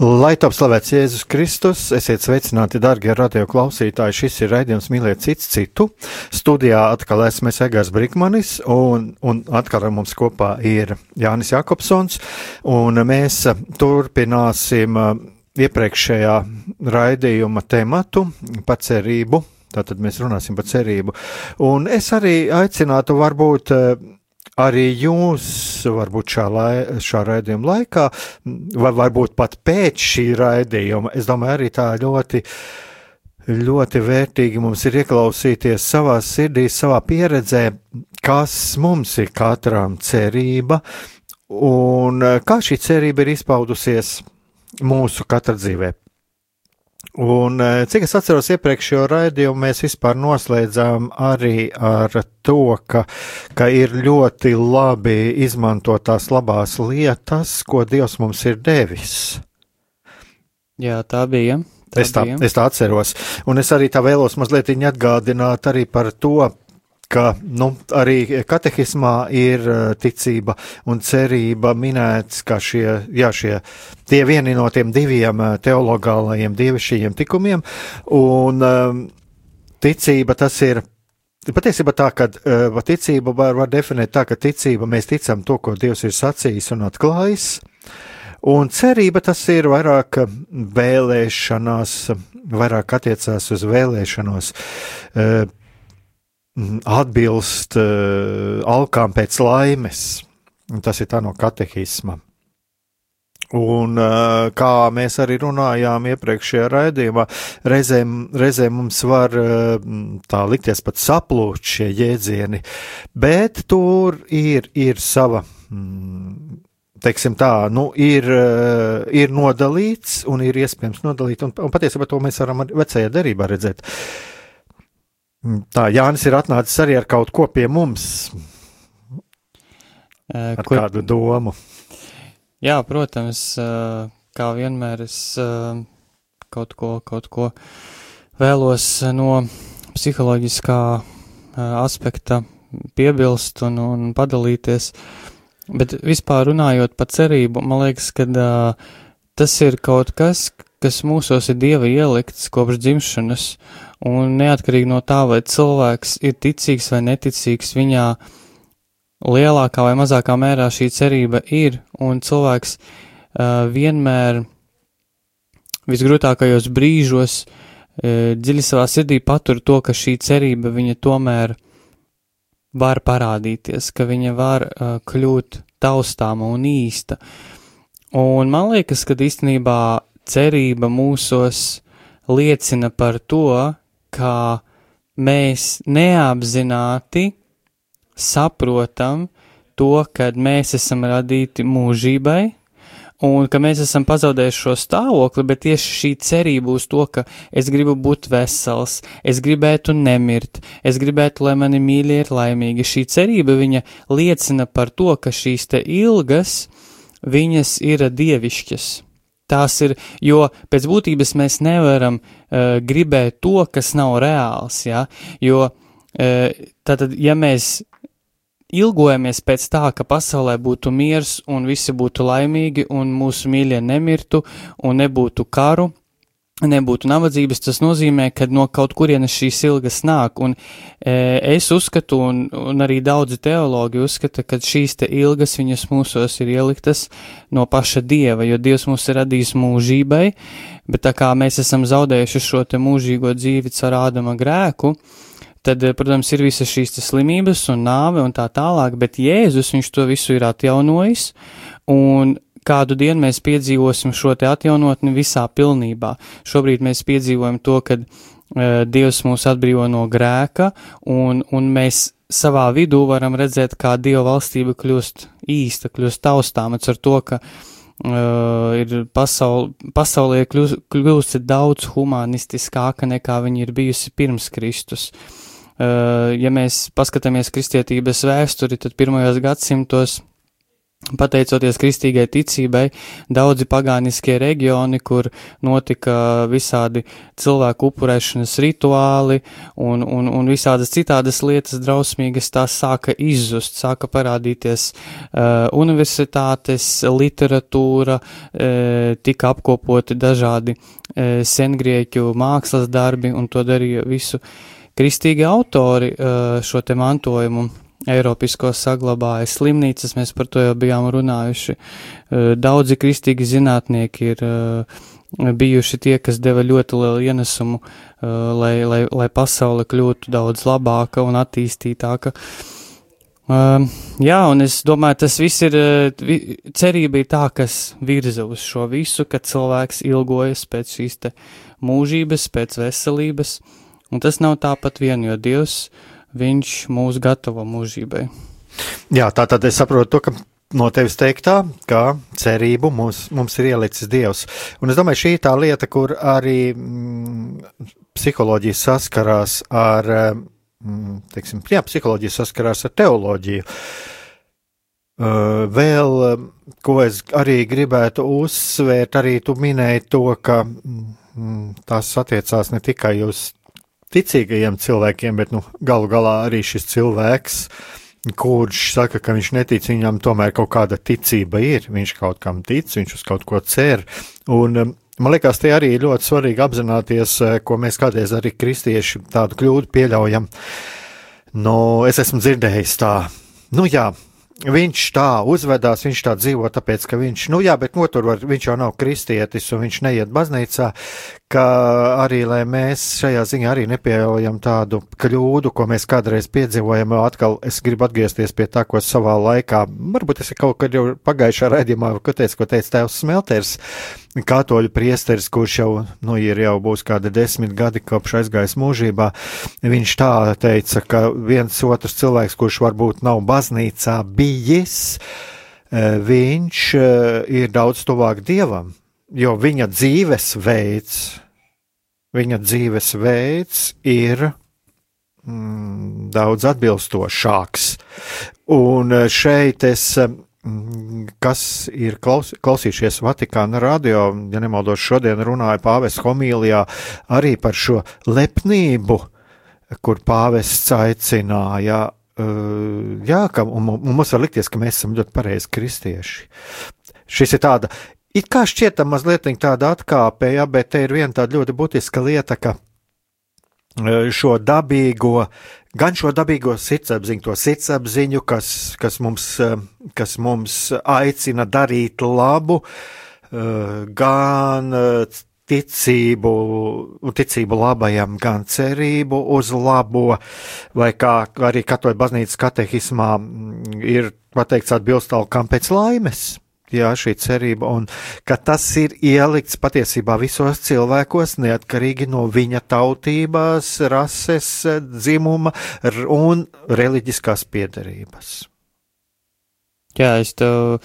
Lai top slavēts Jēzus Kristus, esiet sveicināti, darbie radio klausītāji. Šis ir raidījums Mīliet cits citu. Studijā atkal esmu Egārs Brīkmanis, un, un atkal ar mums kopā ir Jānis Jakobsons, un mēs turpināsim uh, iepriekšējā raidījuma tematu par cerību. Tātad mēs runāsim par cerību. Un es arī aicinātu varbūt uh, arī jūs, varbūt šā, lai, šā raidījuma laikā, vai varbūt pat pēc šī raidījuma, es domāju, arī tā ļoti, ļoti vērtīgi mums ir ieklausīties savā sirdī, savā pieredzē, kas mums ir katram cerība un kā šī cerība ir izpaudusies mūsu katra dzīvē. Un, eh, cik es atceros, iepriekšējo raidījumu mēs vispār noslēdzām arī ar to, ka, ka ir ļoti labi izmantot tās labās lietas, ko Dievs mums ir devis. Jā, tā bija. Tā es, tā, bija. es tā atceros. Un es arī tā vēlos mazliet atgādināt arī par to, ka nu, arī katehismā ir uh, ticība un cerība minēts, ka šie, jā, šie tie vieni no tiem diviem uh, teologālajiem dievišķajiem tikumiem, un um, ticība tas ir. Patiesībā tā, ka uh, ticība var, var definēt tā, ka ticība mēs ticam to, ko Dievs ir sacījis un atklājis, un cerība tas ir vairāk vēlēšanās, vairāk attiecās uz vēlēšanos. Uh, atbilst uh, alkām pēc laimes. Tas ir tā no katehisma. Un, uh, kā mēs arī runājām iepriekšējā raidījumā, reizēm, reizēm mums var uh, tā likties pat saplūst šie jēdzieni, bet tur ir, ir sava. Mm, teiksim tā, nu, ir, ir nodalīts un ir iespējams nodalīt, un, un patiesībā to mēs varam vecajā derībā redzēt. Uh, tā Jānis ir atnācis arī ar kaut ko pie mums. Ar Kur... kādu domu. Jā, protams, kā vienmēr es kaut ko, kaut ko vēlos no psiholoģiskā aspekta piebilst un, un padalīties. Bet vispār runājot par cerību, man liekas, ka tas ir kaut kas, kas mūsos ir dieva ielikts kopš dzimšanas, un neatkarīgi no tā, vai cilvēks ir ticīgs vai neticīgs, viņā lielākā vai mazākā mērā šī cerība ir, un cilvēks uh, vienmēr visgrūtākajos brīžos uh, dziļi savā sirdī patur to, ka šī cerība viņa tomēr var parādīties, ka viņa var uh, kļūt taustāma un īsta. Un man liekas, ka īstenībā cerība mūsos liecina par to, ka mēs neapzināti saprotam to, ka mēs esam radīti mūžībai, un ka mēs esam pazaudējuši šo stāvokli, bet tieši šī cerība uz to, ka es gribu būt vesels, es gribētu nemirt, es gribētu, lai mani mīļie ir laimīgi. Šī cerība viņa liecina par to, ka šīs te ilgas, viņas ir dievišķas. Tās ir, jo pēc būtības mēs nevaram uh, gribēt to, kas nav reāls, ja, jo uh, tātad, ja mēs ilgojamies pēc tā, ka pasaulē būtu miers un visi būtu laimīgi un mūsu mīļie nemirtu un nebūtu karu nebūtu nabadzības, tas nozīmē, ka no kaut kurienes šīs ilgas nāk, un e, es uzskatu, un, un arī daudzi teologi uzskata, ka šīs te ilgas viņas mūsos ir ieliktas no paša Dieva, jo Dievs mūs ir radījis mūžībai, bet tā kā mēs esam zaudējuši šo te mūžīgo dzīvi caur ādama grēku, tad, protams, ir visas šīs slimības un nāve un tā tālāk, bet Jēzus viņš to visu ir atjaunojis, un kādu dienu mēs piedzīvosim šo te atjaunotni visā pilnībā. Šobrīd mēs piedzīvojam to, ka uh, Dievs mūs atbrīvo no grēka, un, un mēs savā vidū varam redzēt, kā Dieva valstība kļūst īsta, kļūst taustāma ar to, ka uh, ir pasaul, pasaulē kļūst, kļūst daudz humanistiskāka nekā viņa ir bijusi pirms Kristus. Uh, ja mēs paskatāmies kristietības vēsturi, tad pirmajos gadsimtos Pateicoties kristīgai ticībai, daudzi pagāniskie reģioni, kur notika visādi cilvēku upurēšanas rituāli un, un, un visādas citādas lietas drausmīgas, tās sāka izzust, sāka parādīties uh, universitātes, literatūra, uh, tika apkopoti dažādi uh, sengrieķu mākslas darbi, un to darīja visu kristīgi autori uh, šo te mantojumu Eiropisko saglabāja slimnīcas, mēs par to jau bijām runājuši. Eh, daudzi kristīgi zinātnieki ir eh, bijuši tie, kas deva ļoti lielu ienesumu, eh, lai, lai, lai pasaule kļūtu daudz labāka un attīstītāka. Jā, un es domāju, tas viss ir, cerība ir tā, kas virza uz šo visu, ka cilvēks ilgojas pēc šīs te mūžības, pēc veselības, un tas nav tāpat vien, jo Dievs uh, viņš mūs gatavo mūžībai. Jā, tā tad es saprotu to, ka no tevis teiktā, ka cerību mums, mums ir ielicis Dievs. Un es domāju, šī ir tā lieta, kur arī mm, psiholoģija saskarās ar, mm, teiksim, jā, psiholoģija saskarās ar teoloģiju. Uh, vēl, ko es arī gribētu uzsvērt, arī tu minēji to, ka mm, tas attiecās ne tikai uz ticīgajiem cilvēkiem, bet nu, galu galā arī šis cilvēks, kurš saka, ka viņš netic, viņam tomēr kaut kāda ticība ir, viņš kaut kam tic, viņš uz kaut ko cer. Un, um, Man liekas, tie arī ir ļoti svarīgi apzināties, uh, ko mēs kādreiz arī kristieši tādu kļūdu pieļaujam. Nu, es esmu dzirdējis tā, nu jā, viņš tā uzvedās, viņš tā dzīvo, tāpēc, ka viņš, nu jā, bet notur var, viņš jau nav kristietis un viņš neiet baznīcā, ka arī, mēs šajā ziņā arī nepieļaujam tādu kļūdu, ko mēs kādreiz piedzīvojam, atkal es gribu atgriezties pie tā, ko savā laikā, varbūt es kaut kad jau pagājušā raidījumā, ko teicu, ko teica tēvs Smelters, katoļu priesteris, kurš jau, nu, ir jau būs kādi desmit gadi kopš aizgājis mūžībā, viņš tā teica, ka viens otrs cilvēks, kurš varbūt nav baznīcā bijis, eh, viņš eh, ir daudz tuvāk dievam, jo viņa dzīvesveids, viņa dzīvesveids ir mm, daudz atbilstošāks. Un eh, šeit es kas ir klaus, klausījušies Vatikāna radio, ja nemaldos, šodien runāja pāvests homīlijā arī par šo lepnību, kur pāvests aicināja. Uh, jā, ka, mums var likties, ka mēs esam ļoti pareizi kristieši. Šis ir tāda, it kā šķietam mazliet tāda atkāpe, jā, bet te ir viena tāda ļoti būtiska lieta, ka uh, šo dabīgo gan šo dabīgo sirdsapziņu, to sirdsapziņu, kas, kas, mums, eh, kas mums aicina darīt labu, eh, gan ticību, ticību labajam, gan cerību uz labo, vai kā arī katoļu baznīcas katehismā ir pateikts atbilstālkam pēc laimes jā, šī cerība, un ka tas ir ielikts patiesībā visos cilvēkos, neatkarīgi no viņa tautības, rases, dzimuma un reliģiskās piedarības. Jā, es tev,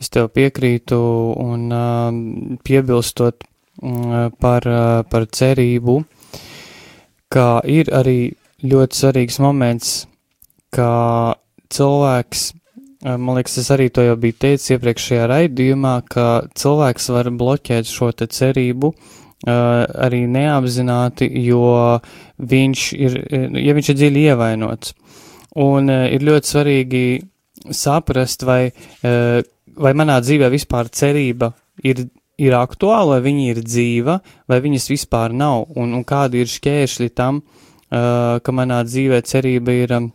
es tev piekrītu, un uh, piebilstot uh, par, uh, par cerību, ka ir arī ļoti svarīgs moments, ka cilvēks Man liekas, es arī to jau biju teicis iepriekšējā raidījumā, ka cilvēks var bloķēt šo te cerību arī neapzināti, jo viņš ir, ja viņš ir dziļi ievainots. Un ir ļoti svarīgi saprast, vai, vai manā dzīvē vispār cerība ir ir aktuāla, vai viņa ir dzīva, vai viņas vispār nav, un, un kādi ir šķēršļi tam, uh, ka manā dzīvē cerība ir, um,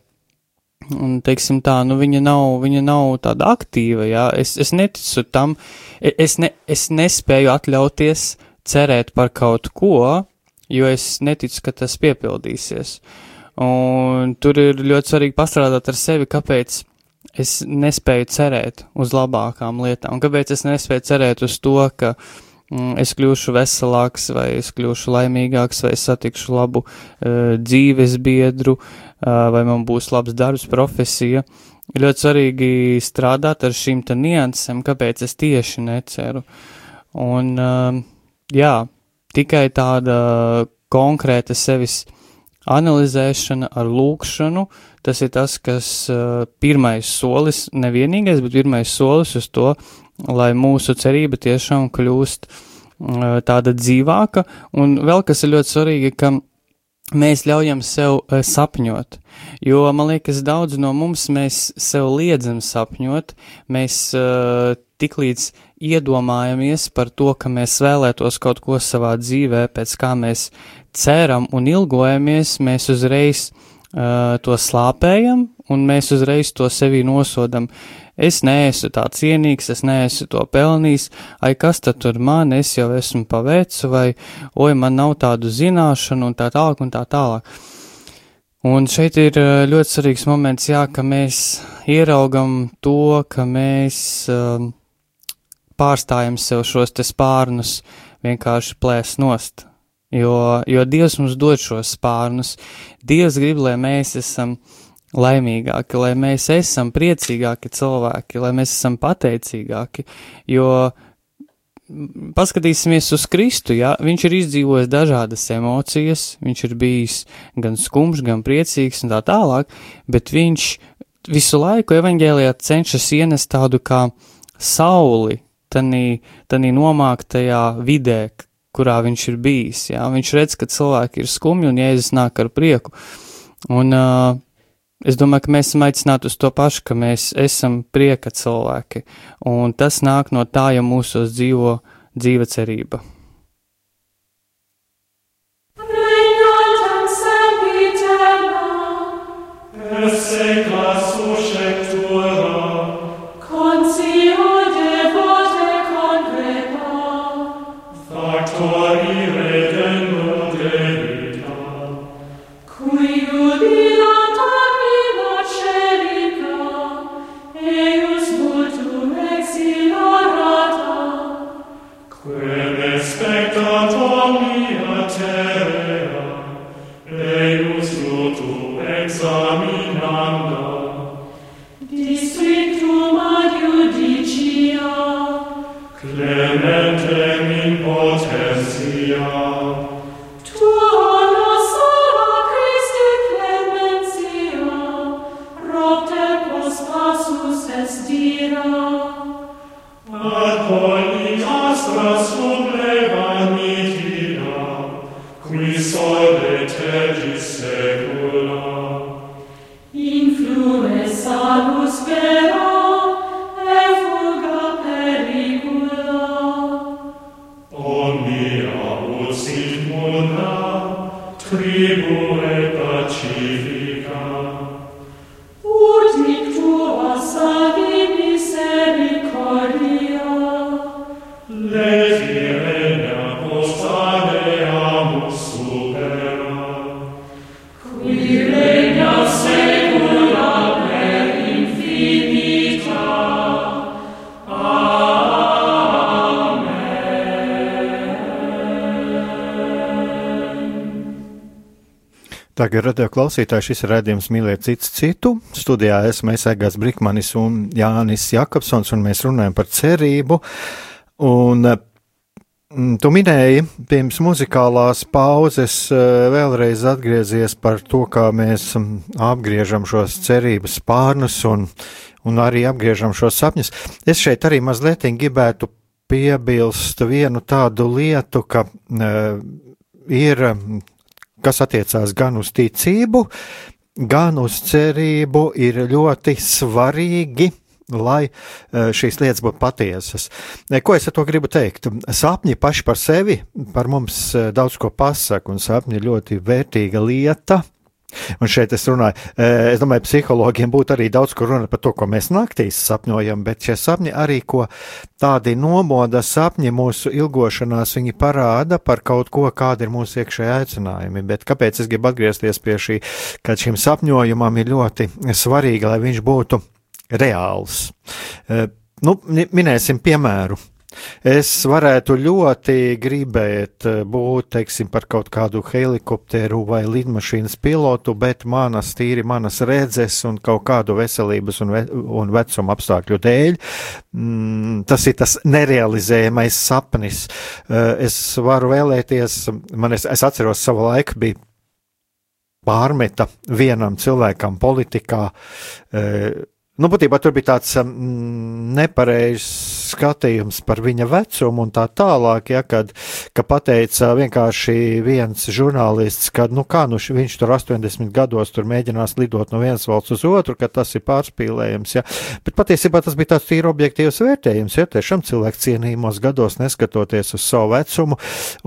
un, teiksim tā, nu, viņa nav, viņa nav tāda aktīva, jā, es, es neticu tam, e, es, ne, es nespēju atļauties cerēt par kaut ko, jo es neticu, ka tas piepildīsies. Un tur ir ļoti svarīgi pastrādāt ar sevi, kāpēc es nespēju cerēt uz labākām lietām, kāpēc es nespēju cerēt uz to, ka mm, es kļūšu veselāks, vai es kļūšu laimīgāks, vai satikšu labu uh, dzīves biedru, uh, vai man būs labs darbs, profesija. Ir ļoti svarīgi strādāt ar šīm te niansēm, kāpēc es tieši neceru. Un, uh, jā, tikai tāda konkrēta sevis analizēšana ar lūkšanu, tas ir tas, kas uh, pirmais solis, nevienīgais, bet pirmais solis uz to, lai mūsu cerība tiešām kļūst tāda dzīvāka, un vēl kas ir ļoti svarīgi, ka mēs ļaujam sev uh, sapņot, jo, man liekas, daudz no mums mēs sev liedzam sapņot, mēs uh, tiklīdz iedomājamies par to, ka mēs vēlētos kaut ko savā dzīvē, pēc kā mēs ceram un ilgojamies, mēs uzreiz uh, to slāpējam un mēs uzreiz to sevī nosodam. Es neesmu tā cienīgs, es neesmu to pelnījis, ai kas tad tur man, es jau esmu paveicu, vai oi man nav tādu zināšanu un tā tālāk un tā tālāk. Un šeit ir ļoti svarīgs moments, jā, ka mēs ieraugam to, ka mēs uh, pārstājam sev šos te spārnus vienkārši plēst nost. Jo, jo Dievs mums dod šos spārnus. Dievs grib, lai mēs esam laimīgāki, lai mēs esam priecīgāki cilvēki, lai mēs esam pateicīgāki. Jo paskatīsimies uz Kristu, ja viņš ir izdzīvojis dažādas emocijas, viņš ir bijis gan skumjš, gan priecīgs un tā tālāk, bet viņš visu laiku evaņģēlijā cenšas ienest tādu kā sauli, tanī, tanī nomāktajā vidē, kurā viņš ir bijis. Jā. Viņš redz, ka cilvēki ir skumji un Jēzus nāk ar prieku. Un uh, es domāju, ka mēs esam aicināti uz to pašu, ka mēs esam prieka cilvēki. Un tas nāk no tā, ja mūsos dzīvo dzīva cerība. Seclas uscectura Tagad, radio klausītāji, šis ir redzējums mīlēt cits citu. Studijā esmu Aigās Brikmanis un Jānis Jakobsons, un mēs runājam par cerību. Un mm, tu minēji pirms muzikālās pauzes eh, vēlreiz atgriezies par to, kā mēs mm, apgriežam šos cerības spārnus un, un arī apgriežam šos sapņus. Es šeit arī mazliet gribētu piebilst vienu tādu lietu, ka uh, ir kas attiecās gan uz ticību, gan uz cerību, ir ļoti svarīgi lai uh, šīs lietas būtu patiesas. Ko es ar to gribu teikt? Sapņi paši par sevi, par mums uh, daudz ko pasaka, un sapņi ir ļoti vērtīga lieta. Un šeit es runāju, es domāju, psihologiem būtu arī daudz kur runāt par to, ko mēs naktīs sapņojam, bet šie sapņi arī, ko tādi nomoda sapņi mūsu ilgošanās, viņi parāda par kaut ko, kāda ir mūsu iekšējā aicinājumi. Bet kāpēc es gribu atgriezties pie šī, ka šim sapņojumam ir ļoti svarīgi, lai viņš būtu reāls. Nu, minēsim piemēru. Es varētu ļoti gribēt eh, būt, teiksim, par kaut kādu helikopteru vai lidmašīnas pilotu, bet manas tīri manas redzes un kaut kādu veselības un, ve un vecuma apstākļu dēļ, mm, tas ir tas nerealizējamais sapnis. Eh, es varu vēlēties, man es, es atceros savu laiku bija pārmeta vienam cilvēkam politikā, eh, Nu, būtībā tur bija tāds um, nepareizs skatījums par viņa vecumu un tā tālāk, ja, kad, ka pateica vienkārši viens žurnālists, ka, nu, kā, nu, viņš tur 80 gados tur mēģinās lidot no vienas valsts uz otru, ka tas ir pārspīlējums, ja. Bet patiesībā tas bija tāds tīri objektīvs vērtējums, ja, tiešām cilvēks cienījumos gados neskatoties uz savu vecumu,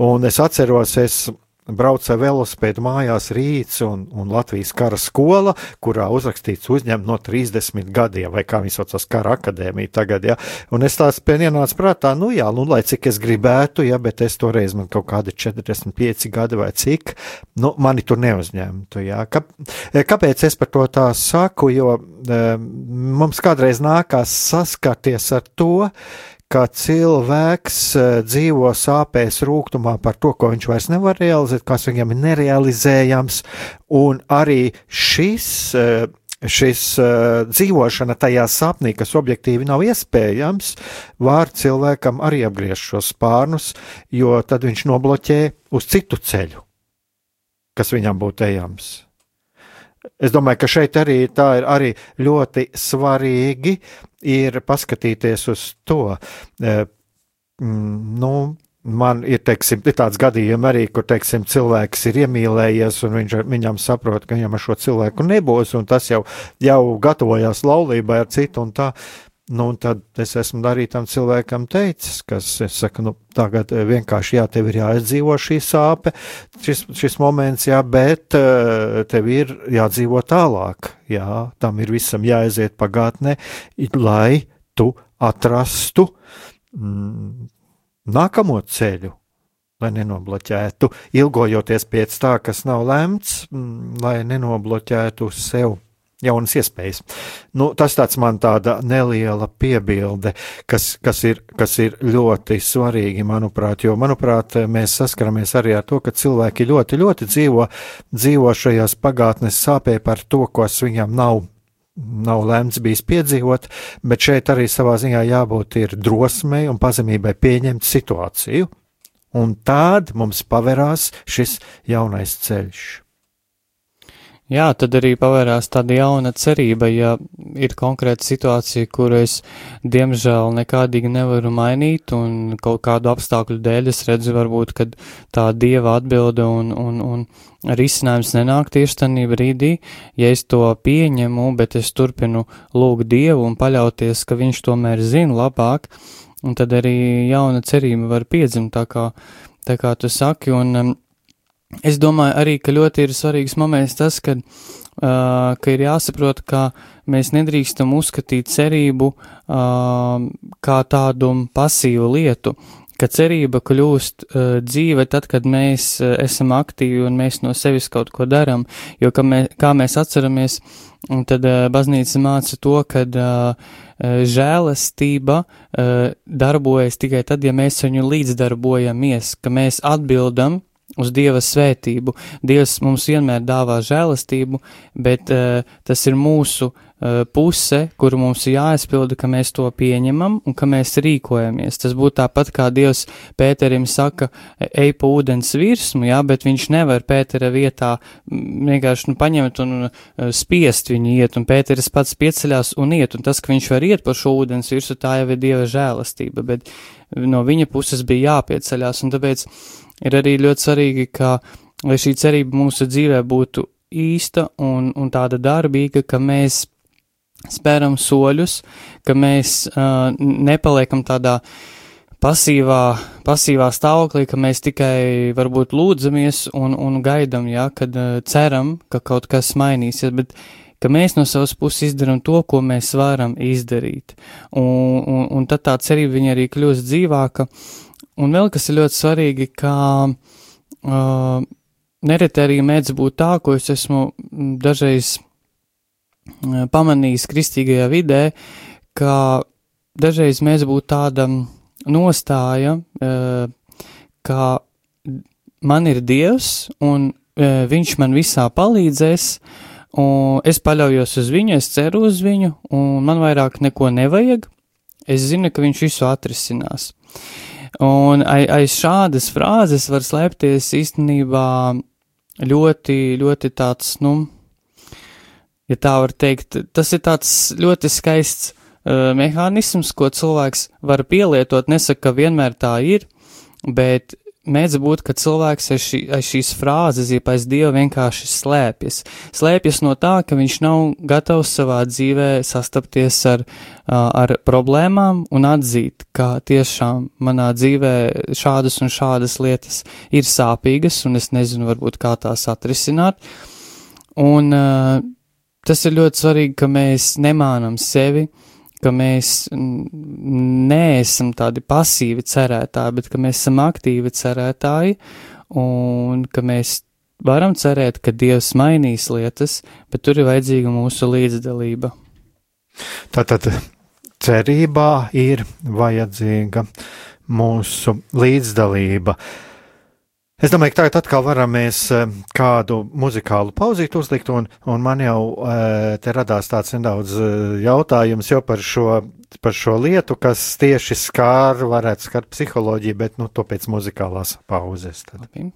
un es atceros, es brauca velosipēdu mājās rīts un, un Latvijas kara skola, kurā uzrakstīts uzņemt no 30 gadiem, vai kā viņi saucas, kara akadēmija tagad, ja, un es tās pienienācu prātā, nu jā, nu lai cik es gribētu, ja, bet es toreiz man kaut kādi 45 gadi vai cik, nu mani tur neuzņemtu, ja. Kā, kāpēc es par to tā saku, jo e, mums kādreiz nākās saskarties ar to, ka cilvēks eh, dzīvo sāpēs, rūkumā par to, ko viņš vairs nevar realizēt, kas viņam ir nerealizējams, un arī šis. Eh, šis uh, dzīvošana tajā sapnī, kas objektīvi nav iespējams, var cilvēkam arī apgriezt šos spārnus, jo tad viņš nobloķē uz citu ceļu, kas viņam būtu ejams. Es domāju, ka šeit arī tā ir arī ļoti svarīgi ir paskatīties uz to. E, mm, nu, Man ir, teiksim, ir tāds gadījums arī, kur, teiksim, cilvēks ir iemīlējies, un viņš, viņam saprot, ka viņam ar šo cilvēku nebūs, un tas jau, jau gatavojās laulībai ar citu, tā. Nu, un tad es esmu arī tam cilvēkam teicis, kas, es saku, nu, tagad eh, vienkārši, jā, tev ir jāizdzīvo šī sāpe, šis, šis moments, jā, bet eh, tev ir jādzīvo tālāk, jā, tam ir visam jāaiziet pagātnē, lai tu atrastu mm, nākamo ceļu, lai nenobloķētu, ilgojoties pēc tā, kas nav lemts, mm, lai nenobloķētu sev jaunas iespējas. Nu, tas tāds man tāda neliela piebilde, kas, kas, ir, kas ir ļoti svarīgi, manuprāt, jo, manuprāt, mēs saskaramies arī ar to, ka cilvēki ļoti, ļoti dzīvo, dzīvo šajās pagātnes sāpē par to, kas viņam nav. Nav lemts bijis piedzīvot, bet šeit arī savā ziņā jābūt ir drosmei un pazemībai pieņemt situāciju, un tād mums paverās šis jaunais ceļš. Jā, tad arī pavērās tāda jauna cerība, ja ir konkrēta situācija, kuru es diemžēl nekādīgi nevaru mainīt, un kaut kādu apstākļu dēļ es redzu, varbūt, kad tā dieva atbilde un, un, un risinājums nenāk tieši tajā brīdī, ja es to pieņemu, bet es turpinu lūgt dievu un paļauties, ka viņš tomēr zina labāk, un tad arī jauna cerība var piedzimt, tā kā, tā kā tu saki, un um, Es domāju arī, ka ļoti ir svarīgs moments tas, ka, uh, ka ir jāsaprot, ka mēs nedrīkstam uzskatīt cerību uh, kā tādu pasīvu lietu, ka cerība kļūst uh, dzīve tad, kad mēs uh, esam aktīvi un mēs no sevis kaut ko daram, jo, mēs, kā mēs atceramies, tad uh, baznīca māca to, ka uh, žēlastība uh, darbojas tikai tad, ja mēs viņu līdzdarbojamies, ka mēs atbildam uz Dieva svētību. Dievs mums vienmēr dāvā žēlastību, bet uh, tas ir mūsu uh, puse, kuru mums ir jāaizpilda, ka mēs to pieņemam un ka mēs rīkojamies. Tas būtu tāpat kā Dievs Pēterim saka, ej pa ūdens virsmu, jā, bet viņš nevar Pētera vietā vienkārši nu, paņemt un uh, spiest viņu iet, un Pēteris pats pieceļās un iet, un tas, ka viņš var iet pa šo ūdens virsu, tā jau ir Dieva žēlastība, bet no viņa puses bija jāpieceļās, un tāpēc ir arī ļoti svarīgi, ka, lai šī cerība mūsu dzīvē būtu īsta un, un tāda darbīga, ka mēs spēram soļus, ka mēs uh, nepaliekam tādā pasīvā, pasīvā stāvoklī, ka mēs tikai varbūt lūdzamies un, un gaidam, ja, kad uh, ceram, ka kaut kas mainīsies, bet ka mēs no savas puses izdarām to, ko mēs varam izdarīt. Un, un, un tad tā cerība viņa arī kļūst dzīvāka. Un vēl kas ir ļoti svarīgi, ka uh, nereti arī mēdz būt tā, ko es esmu dažreiz uh, pamanījis kristīgajā vidē, ka dažreiz mēdz būt tāda nostāja, uh, ka man ir Dievs un uh, viņš man visā palīdzēs, Un es paļaujos uz viņu, es ceru uz viņu, un man vairāk neko nevajag. Es zinu, ka viņš visu atrisinās. Un aiz šādas frāzes var slēpties īstenībā ļoti, ļoti tāds, nu, ja tā var teikt, tas ir tāds ļoti skaists uh, mehānisms, ko cilvēks var pielietot. Nesaka, ka vienmēr tā ir, bet mēdz būt, ka cilvēks aiz, šī, aiz šīs frāzes, jeb aiz dieva vienkārši slēpjas. Slēpjas no tā, ka viņš nav gatavs savā dzīvē sastapties ar, ar problēmām un atzīt, ka tiešām manā dzīvē šādas un šādas lietas ir sāpīgas, un es nezinu, varbūt kā tās atrisināt. Un tas ir ļoti svarīgi, ka mēs nemānam sevi, ka mēs neesam tādi pasīvi cerētāji, bet ka mēs esam aktīvi cerētāji un ka mēs varam cerēt, ka Dievs mainīs lietas, bet tur ir vajadzīga mūsu līdzdalība. Tātad cerībā ir vajadzīga mūsu līdzdalība. Es domāju, ka tagad atkal varam mēs eh, kādu muzikālu pauzīti uzlikt, un, un man jau eh, te radās tāds nedaudz eh, jautājums jau par šo, par šo lietu, kas tieši skār, varētu skart psiholoģiju, bet nu to pēc muzikālās pauzes. Tad. Okay.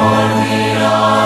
por mirar.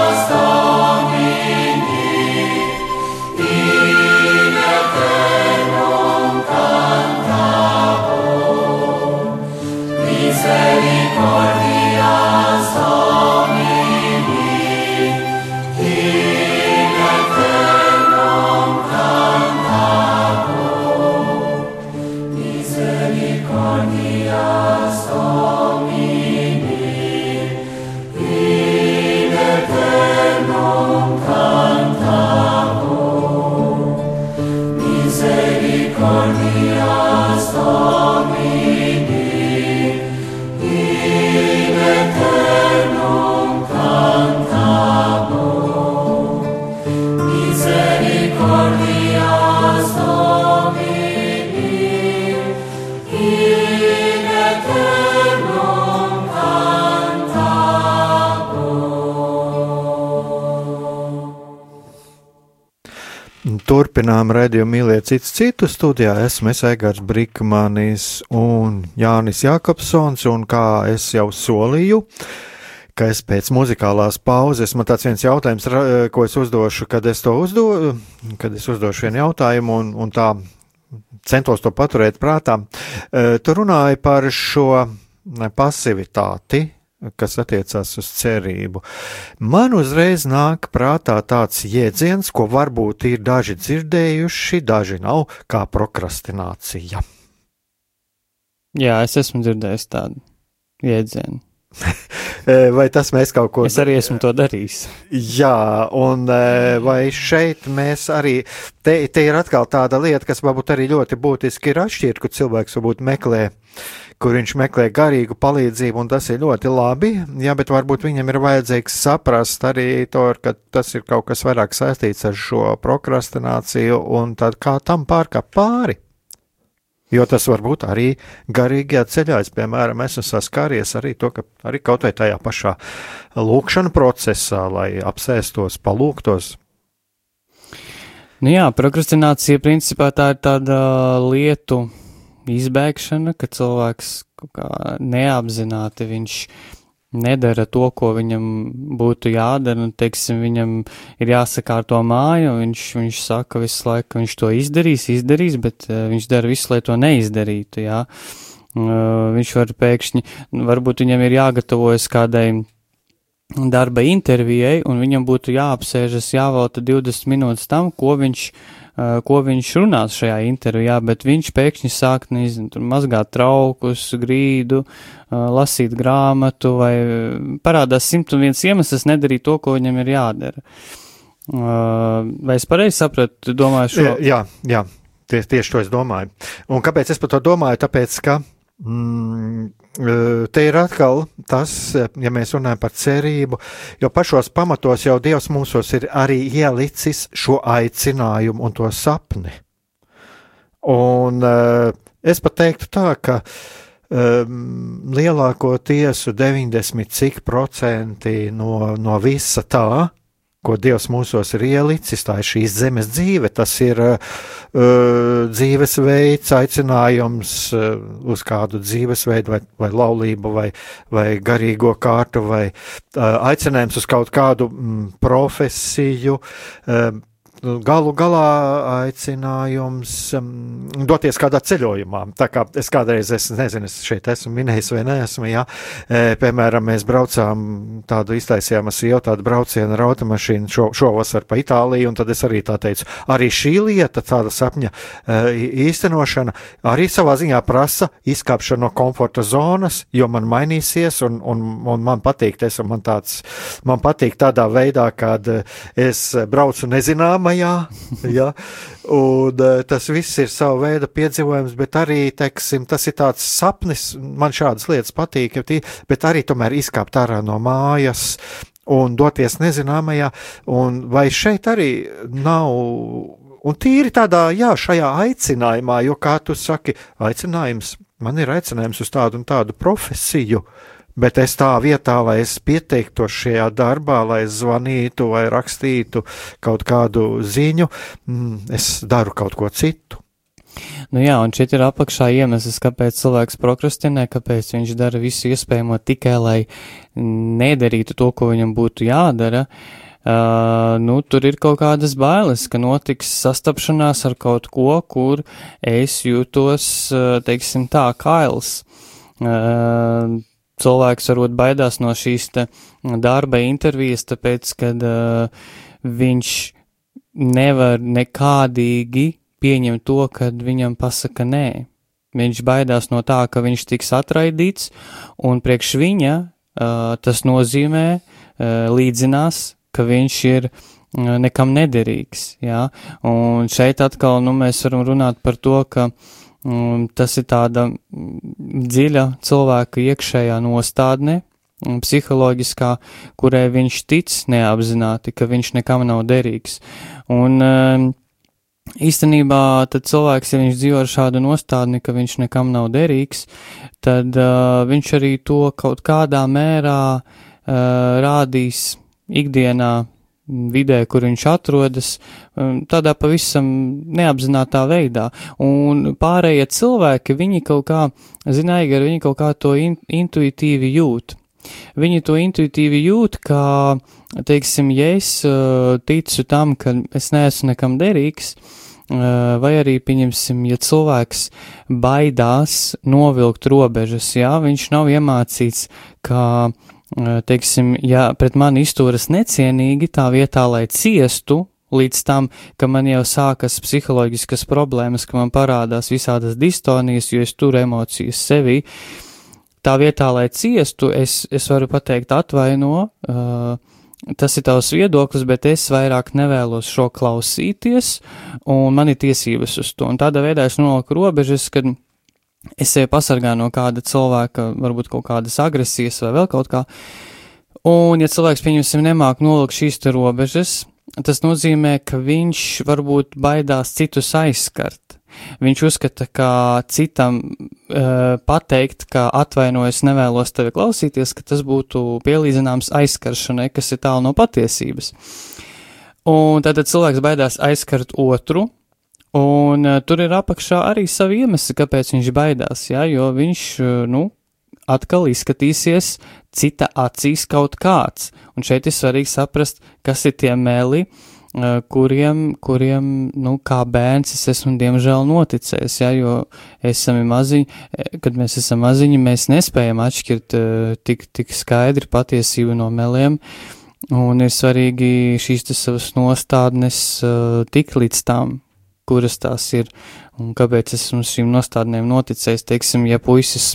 Turpinām redzējumu mīlēt citu citu studijā. Esmu es Egars Brikmanis un Jānis Jakobsons, un kā es jau solīju, ka es pēc muzikālās pauzes, man tāds viens jautājums, ko es uzdošu, kad es to uzdošu, kad es uzdošu vienu jautājumu, un, un tā centos to paturēt prātā. E, tu runāji par šo pasivitāti, kas attiecās uz cerību. Man uzreiz nāk prātā tāds jēdziens, ko varbūt ir daži dzirdējuši, daži nav, kā prokrastinācija. Jā, es esmu dzirdējis tādu jēdzienu. vai tas mēs kaut ko Es arī esmu to darījis. Jā, un vai šeit mēs arī, te, te ir atkal tāda lieta, kas varbūt arī ļoti būtiski ir atšķirt, kur cilvēks varbūt meklē kur viņš meklē garīgu palīdzību, un tas ir ļoti labi. Jā, bet varbūt viņam ir vajadzīgs saprast arī to, ka tas ir kaut kas vairāk saistīts ar šo prokrastināciju, un tad kā tam pārkāpt pāri. Jo tas var būt arī garīgajā ceļā. Es, piemēram, esmu saskāries arī to, ka arī kaut vai tajā pašā lūkšana procesā, lai apsēstos, palūktos, Nu jā, prokrastinācija principā tā ir tāda lietu izbēgšana, ka cilvēks neapzināti viņš nedara to, ko viņam būtu jādara, un, teiksim, viņam ir jāsakārto māja, un viņš, viņš saka visu laiku, ka viņš to izdarīs, izdarīs, bet uh, viņš dara visu, lai to neizdarītu, jā. Uh, viņš var pēkšņi, varbūt viņam ir jāgatavojas kādai darba intervijai, un viņam būtu jāapsēžas, jāvelta 20 minūtes tam, ko viņš uh, ko viņš runās šajā intervijā, bet viņš pēkšņi sāk, nezinu, mazgāt traukus, grīdu, uh, lasīt grāmatu vai parādās simt un viens iemesls nedarīt to, ko viņam ir jādara. Vai es pareizi sapratu, domāju šo? Jā, jā, tieši, tieši to es domāju. Un kāpēc es par to domāju? Tāpēc, ka Mm, te ir atkal tas, ja mēs runājam par cerību, jo pašos pamatos jau Dievs mūsos ir arī ielicis šo aicinājumu un to sapni. Un uh, es pat teiktu tā, ka um, lielākoties 90 cik procenti no, no visa tā, ko Dievs mūsos ir ielicis, tā ir šīs zemes dzīve, tas ir uh, dzīvesveids, aicinājums uh, uz kādu dzīvesveidu, vai, vai laulību, vai, vai garīgo kārtu, vai uh, aicinājums uz kaut kādu mm, profesiju. Uh, galu galā aicinājums um, doties kādā ceļojumā. Tā kā es kādreiz, es nezinu, es šeit esmu minējis vai neesmu, jā, e, piemēram, mēs braucām tādu iztaisījām ar sievu tādu braucienu ar automašīnu šo, šovasar pa Itāliju, un tad es arī tā teicu, arī šī lieta, tāda sapņa e, īstenošana, arī savā ziņā prasa izkāpšanu no komforta zonas, jo man mainīsies, un, un, un man patīk, tas man tāds, man patīk tādā veidā, kad es braucu nezināmai, mājā. ja? Un, uh, tas viss ir sava veida piedzīvojums, bet arī teiksim, tas ir tāds sapnis. Man šādas lietas patīk, bet arī tomēr izkāpt ārā no mājas un doties nezināmajā. Un vai šeit arī nav. Un tīri tādā, jā, šajā aicinājumā, jo, kā tu saki, aicinājums, man ir aicinājums uz tādu un tādu profesiju, uh, Bet es tā vietā, lai es pieteiktos šajā darbā, lai es zvanītu vai rakstītu kaut kādu ziņu, mm, es daru kaut ko citu. Nu jā, un šeit ir apakšā iemesls, kāpēc cilvēks prokrastinē, kāpēc viņš dara visu iespējamo tikai, lai nedarītu to, ko viņam būtu jādara. Uh, nu, tur ir kaut kādas bailes, ka notiks sastapšanās ar kaut ko, kur es jūtos, teiksim tā, kails. Uh, cilvēks varbūt baidās no šīs darba intervijas, tāpēc, ka uh, viņš nevar nekādīgi pieņemt to, kad viņam pasaka nē. Viņš baidās no tā, ka viņš tiks atraidīts, un priekš viņa uh, tas nozīmē uh, līdzinās, ka viņš ir nekam nederīgs. Ja? Un šeit atkal nu, mēs varam runāt par to, ka uh, tas ir tāda dziļa cilvēka iekšējā nostādne, psiholoģiskā, kurai viņš tic neapzināti, ka viņš nekam nav derīgs. Un um, īstenībā tad cilvēks, ja viņš dzīvo ar šādu nostādni, ka viņš nekam nav derīgs, tad uh, viņš arī to kaut kādā mērā uh, rādīs ikdienā vidē, kur viņš atrodas, um, tādā pavisam neapzinātā veidā. Un pārējie cilvēki, viņi kaut kā, zināja, viņi kaut kā to in, intuitīvi jūt. Viņi to intuitīvi jūt, kā, teiksim, ja es uh, ticu tam, ka es neesmu nekam derīgs, uh, vai arī, pieņemsim, ja cilvēks baidās novilkt robežas, jā, viņš nav iemācīts, ka uh, teiksim, ja pret mani izturas necienīgi tā vietā, lai ciestu, līdz tam, ka man jau sākas psiholoģiskas problēmas, ka man parādās visādas distonijas, jo es turu emocijas sevi. Tā vietā, lai ciestu, es, es varu pateikt atvaino, uh, tas ir tavs viedoklis, bet es vairāk nevēlos šo klausīties, un man ir tiesības uz to. Un tādā veidā es noliku robežas, kad es sevi pasargāju no kāda cilvēka, varbūt kaut kādas agresijas vai vēl kaut kā. Un, ja cilvēks, pieņemsim, nemāk nolikt šīs te robežas, tas nozīmē, ka viņš varbūt baidās citus aizskart. Viņš uzskata, ka citam uh, pateikt, ka atvainojas, nevēlos tevi klausīties, ka tas būtu pielīdzināms aizskaršanai, kas ir tālu no patiesības. Un tātad cilvēks baidās aizskart otru, Un uh, tur ir apakšā arī savi iemesli, kāpēc viņš baidās, jā, jo viņš, uh, nu, atkal izskatīsies cita acīs kaut kāds. Un šeit ir svarīgi saprast, kas ir tie meli, uh, kuriem, kuriem, nu, kā bērns es esmu diemžēl noticējis, jā, jo esam maziņi, kad mēs esam maziņi, mēs nespējam atšķirt uh, tik, tik skaidri patiesību no meliem. Un ir svarīgi šīs savas nostādnes uh, tik līdz tam, kuras tās ir un kāpēc esmu šīm nostādnēm noticējis. Teiksim, ja puisis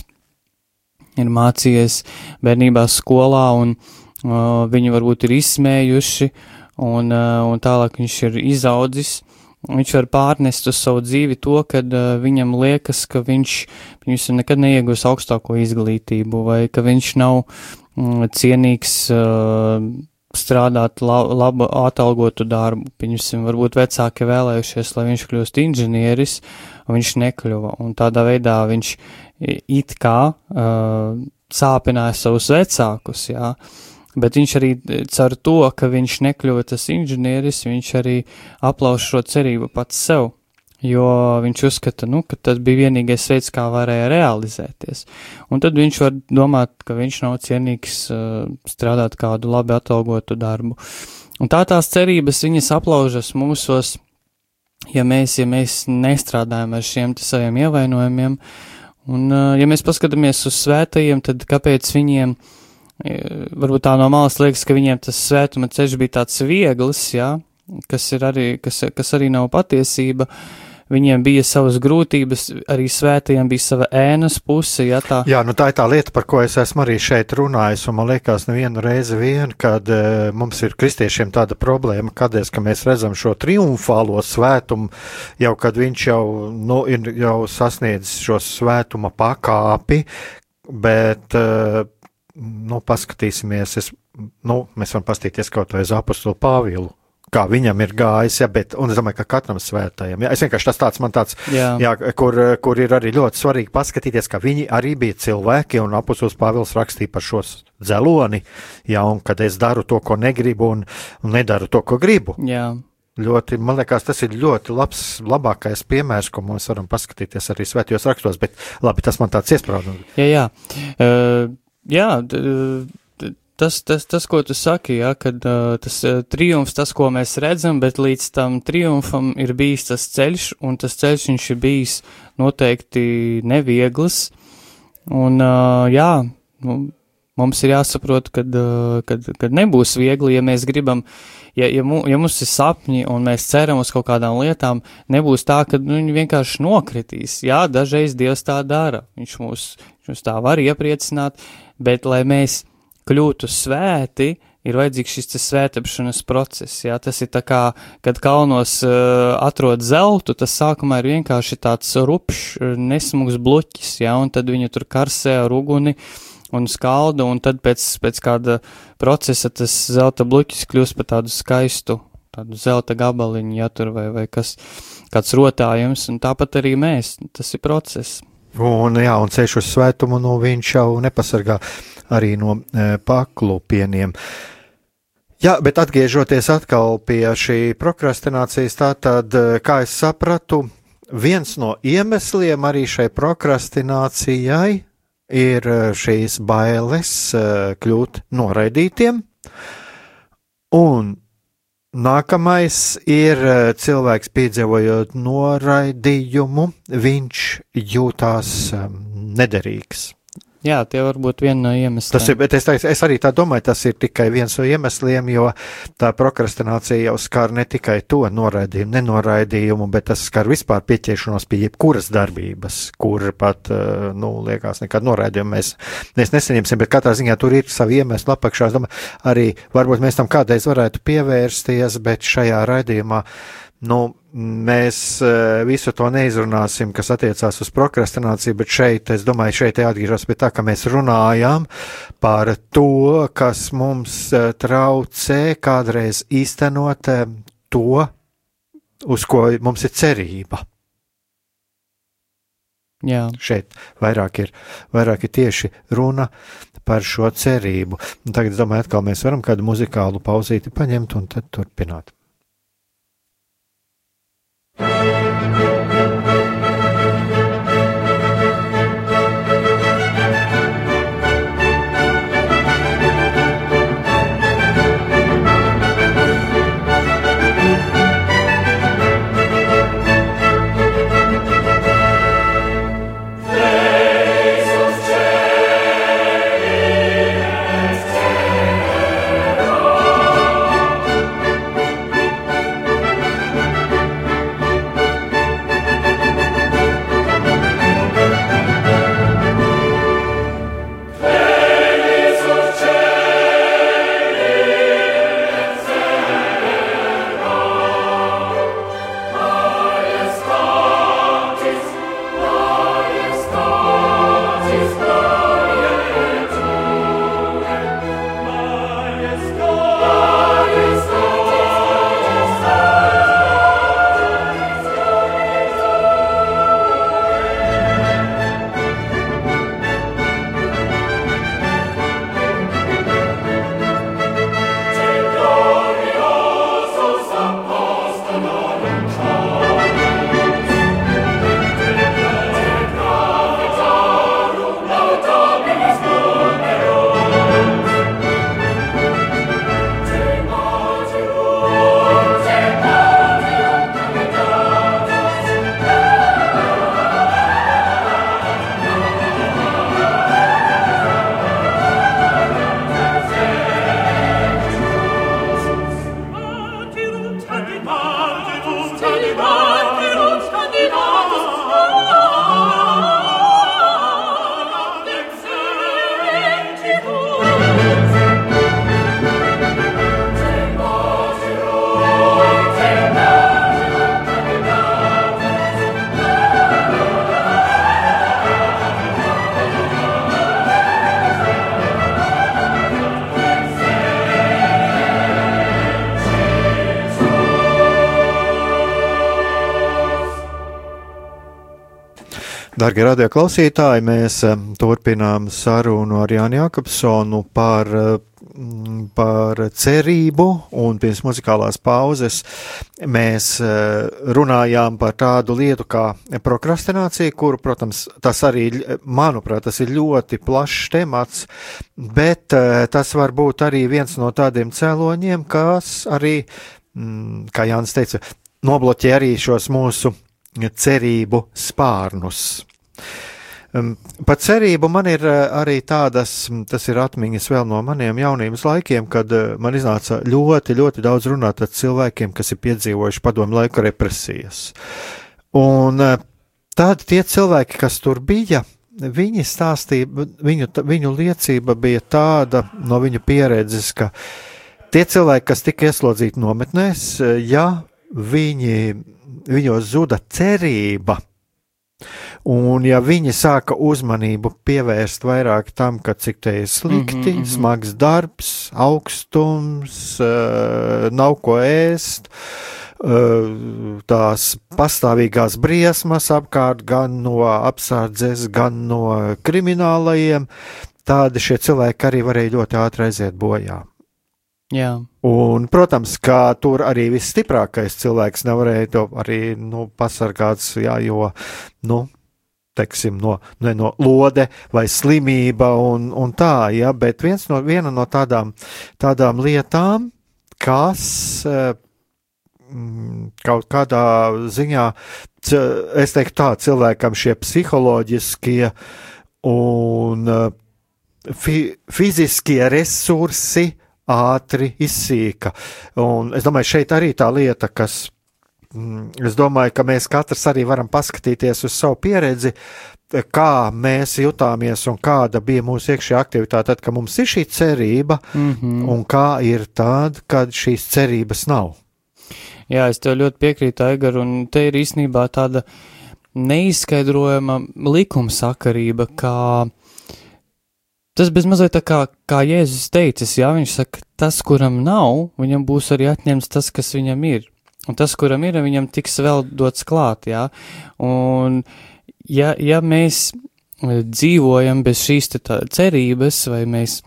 ir mācījies bērnībā skolā un uh, viņi varbūt ir izsmējuši un, uh, un tālāk viņš ir izaudzis. Viņš var pārnest uz savu dzīvi to, kad uh, viņam liekas, ka viņš, viņš nekad neiegūs augstāko izglītību, vai ka viņš nav mm, cienīgs uh, strādāt la, labu atalgotu darbu. Pieņemsim, varbūt vecāki vēlējušies, lai viņš kļūst inženieris, un viņš nekļuva. Un tādā veidā viņš it kā uh, sāpināja savus vecākus, jā. Bet viņš arī cer to, ka viņš nekļuva tas inženieris, viņš arī aplauž šo cerību pats sev jo viņš uzskata, nu, ka tas bija vienīgais veids, kā varēja realizēties. Un tad viņš var domāt, ka viņš nav cienīgs uh, strādāt kādu labi atalgotu darbu. Un tā tās cerības viņas aplaužas mūsos, ja mēs, ja mēs nestrādājam ar šiem saviem ievainojumiem, un uh, ja mēs paskatāmies uz svētajiem, tad kāpēc viņiem, varbūt tā no malas liekas, ka viņiem tas svētuma ceļš bija tāds viegls, jā, kas ir arī, kas, kas arī nav patiesība, uh, viņiem bija savas grūtības, arī svētajiem bija sava ēnas puse. Ja tā. Jā, nu tā ir tā lieta, par ko es esmu arī šeit runājis, un man liekas, nevienu reizi vien, kad e, mums ir kristiešiem tāda problēma, kādēļ, ka mēs redzam šo triumfālo svētumu, jau kad viņš jau, nu, ir jau sasniedzis šo svētuma pakāpi, bet, e, nu, paskatīsimies, es, nu, mēs varam pastīties kaut vai uz apostolu Pāvilu kā viņam ir gājis, ja, bet, un es domāju, ka katram svētajam, ja, es vienkārši tas tāds man tāds, jā. Jā, kur, kur ir arī ļoti svarīgi paskatīties, ka viņi arī bija cilvēki, un apusos Pāvils rakstīja par šos dzeloni, ja, un kad es daru to, ko negribu, un, un nedaru to, ko gribu. Jā. Ļoti, man liekas, tas ir ļoti labs, labākais piemērs, ko mēs varam paskatīties arī svētajos rakstos, bet labi, tas man tāds iesprādums. Jā, jā. Uh, jā, tas, tas, tas, ko tu saki, ja, kad uh, tas uh, triumfs, tas, ko mēs redzam, bet līdz tam triumfam ir bijis tas ceļš, un tas ceļš viņš ir bijis noteikti neviegls. Un, uh, jā, nu, mums ir jāsaprot, kad, uh, kad, kad nebūs viegli, ja mēs gribam, ja, ja, mu, ja mums ir sapņi un mēs ceram uz kaut kādām lietām, nebūs tā, ka nu, viņi vienkārši nokritīs. Jā, dažreiz Dievs tā dara, viņš mūs, viņš mūs tā var iepriecināt, bet lai mēs kļūtu svēti, ir vajadzīgs šis svētāpšanas process. Jā, tas ir kā, kad kalnos uh, atrod zeltu, tas sākumā ir vienkārši tāds rupšs, nesmugs bloķis, jā, un tad viņu tur karsē ar uguni un skaldu, un tad pēc, pēc kāda procesa tas zelta bloķis kļūst par tādu skaistu, tādu zelta gabaliņu, jā, tur vai, vai kas, kāds rotājums, un tāpat arī mēs, tas ir process. Un, jā, un ceļš uz svētumu, nu, viņš jau nepasargā arī no e, paklupieniem. Jā, bet atgriežoties atkal pie šī prokrastinācijas, tā tad, kā es sapratu, viens no iemesliem arī šai prokrastinācijai ir šīs bailes kļūt noraidītiem. Un nākamais ir cilvēks piedzīvojot noraidījumu, viņš jūtās nederīgs. Jā, tie var būt viena no iemesliem. Tas ir, bet es, teicu, es arī tā domāju, tas ir tikai viens no iemesliem, jo tā prokrastinācija jau skar ne tikai to noraidījumu, nenoraidījumu, bet tas skar vispār pieķeršanos pie jebkuras darbības, kur pat, eh, nu, liekas, nekādu noraidījumu mēs, mēs nesaņemsim, bet katrā ziņā tur ir savi iemesli apakšā. Es domāju, arī varbūt mēs tam kādreiz varētu pievērsties, bet šajā raidījumā, nu, mēs eh, visu to neizrunāsim, kas attiecās uz prokrastināciju, bet šeit, es domāju, šeit jāatgriežas pie tā, ka mēs runājām par to, kas mums eh, traucē kādreiz īstenot eh, to, uz ko mums ir cerība. Jā. Šeit vairāk ir, vairāk ir tieši runa par šo cerību. Un tagad, es domāju, atkal mēs varam kādu muzikālu pauzīti paņemt un tad turpināt. Darbie radioklausītāji, mēs turpinām sarunu ar Jānu Jakobsonu par, par cerību, un pirms muzikālās pauzes mēs runājām par tādu lietu kā prokrastinācija, kuru, protams, tas arī, manuprāt, tas ir ļoti plašs temats, bet tas var būt arī viens no tādiem cēloņiem, kas arī, kā Jānis teica, nobloķē arī šos mūsu cerību spārnus. Par cerību man ir uh, arī tādas, tas ir atmiņas vēl no maniem jaunības laikiem, kad uh, man iznāca ļoti, ļoti daudz runāt ar cilvēkiem, kas ir piedzīvojuši padomu laiku represijas. Un uh, tad tie cilvēki, kas tur bija, viņi stāstīja, viņu, viņu liecība bija tāda no viņu pieredzes, ka tie cilvēki, kas tika ieslodzīti nometnēs, ja viņi, viņos zuda cerība, Un, ja viņi sāka uzmanību pievērst vairāk tam, ka cik te ir slikti, mm -hmm. smags darbs, augstums, uh, nav ko ēst, uh, tās pastāvīgās briesmas apkārt gan no apsardzes, gan no kriminālajiem, tādi šie cilvēki arī varēja ļoti ātri aiziet bojā. Jā. Un, protams, ka tur arī visstiprākais cilvēks nevarēja to arī nu, pasargāt, jo, nu, teiksim, no, ne no lode vai slimība un, un tā, ja, bet viens no, viena no tādām, tādām lietām, kas mm, kaut kādā ziņā, es teiktu tā, cilvēkam šie psiholoģiskie un fi, fiziskie resursi ātri izsīka. Un es domāju, šeit arī tā lieta, kas Mm, es domāju, ka mēs katrs arī varam paskatīties uz savu pieredzi, kā mēs jutāmies un kāda bija mūsu iekšējā aktivitāte, tad, kad mums ir šī cerība, mm -hmm. un kā ir tad, kad šīs cerības nav. Jā, es tev ļoti piekrītu, Aigar, un te ir īstenībā tāda neizskaidrojama likumsakarība, kā tas bezmazliet tā kā, kā Jēzus teicis, jā, viņš saka, tas, kuram nav, viņam būs arī atņemts tas, kas viņam ir. Un tas, kuram ir, viņam tiks vēl dots klāt, jā. Un, ja, ja mēs e, dzīvojam bez šīs cerības, vai mēs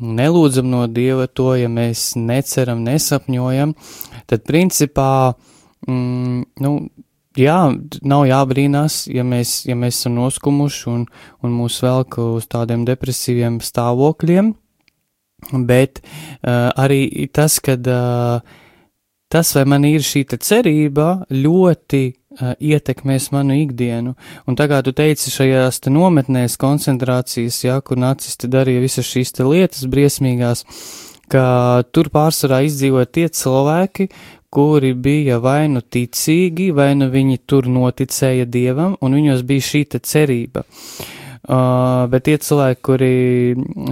nelūdzam no Dieva to, ja mēs neceram, nesapņojam, tad principā, mm, nu, jā, nav jābrīnās, ja mēs, ja mēs esam noskumuši un, un mūs velk uz tādiem depresīviem stāvokļiem, bet uh, arī tas, kad uh, tas, vai man ir šī cerība, ļoti uh, ietekmēs manu ikdienu. Un tā kā tu teici, šajās te nometnēs koncentrācijas, jā, kur nacisti darīja visas šīs lietas briesmīgās, ka tur pārsvarā izdzīvoja tie cilvēki, kuri bija vai nu ticīgi, vai nu viņi tur noticēja dievam, un viņos bija šī cerība. Uh, Uh, bet tie cilvēki, kuri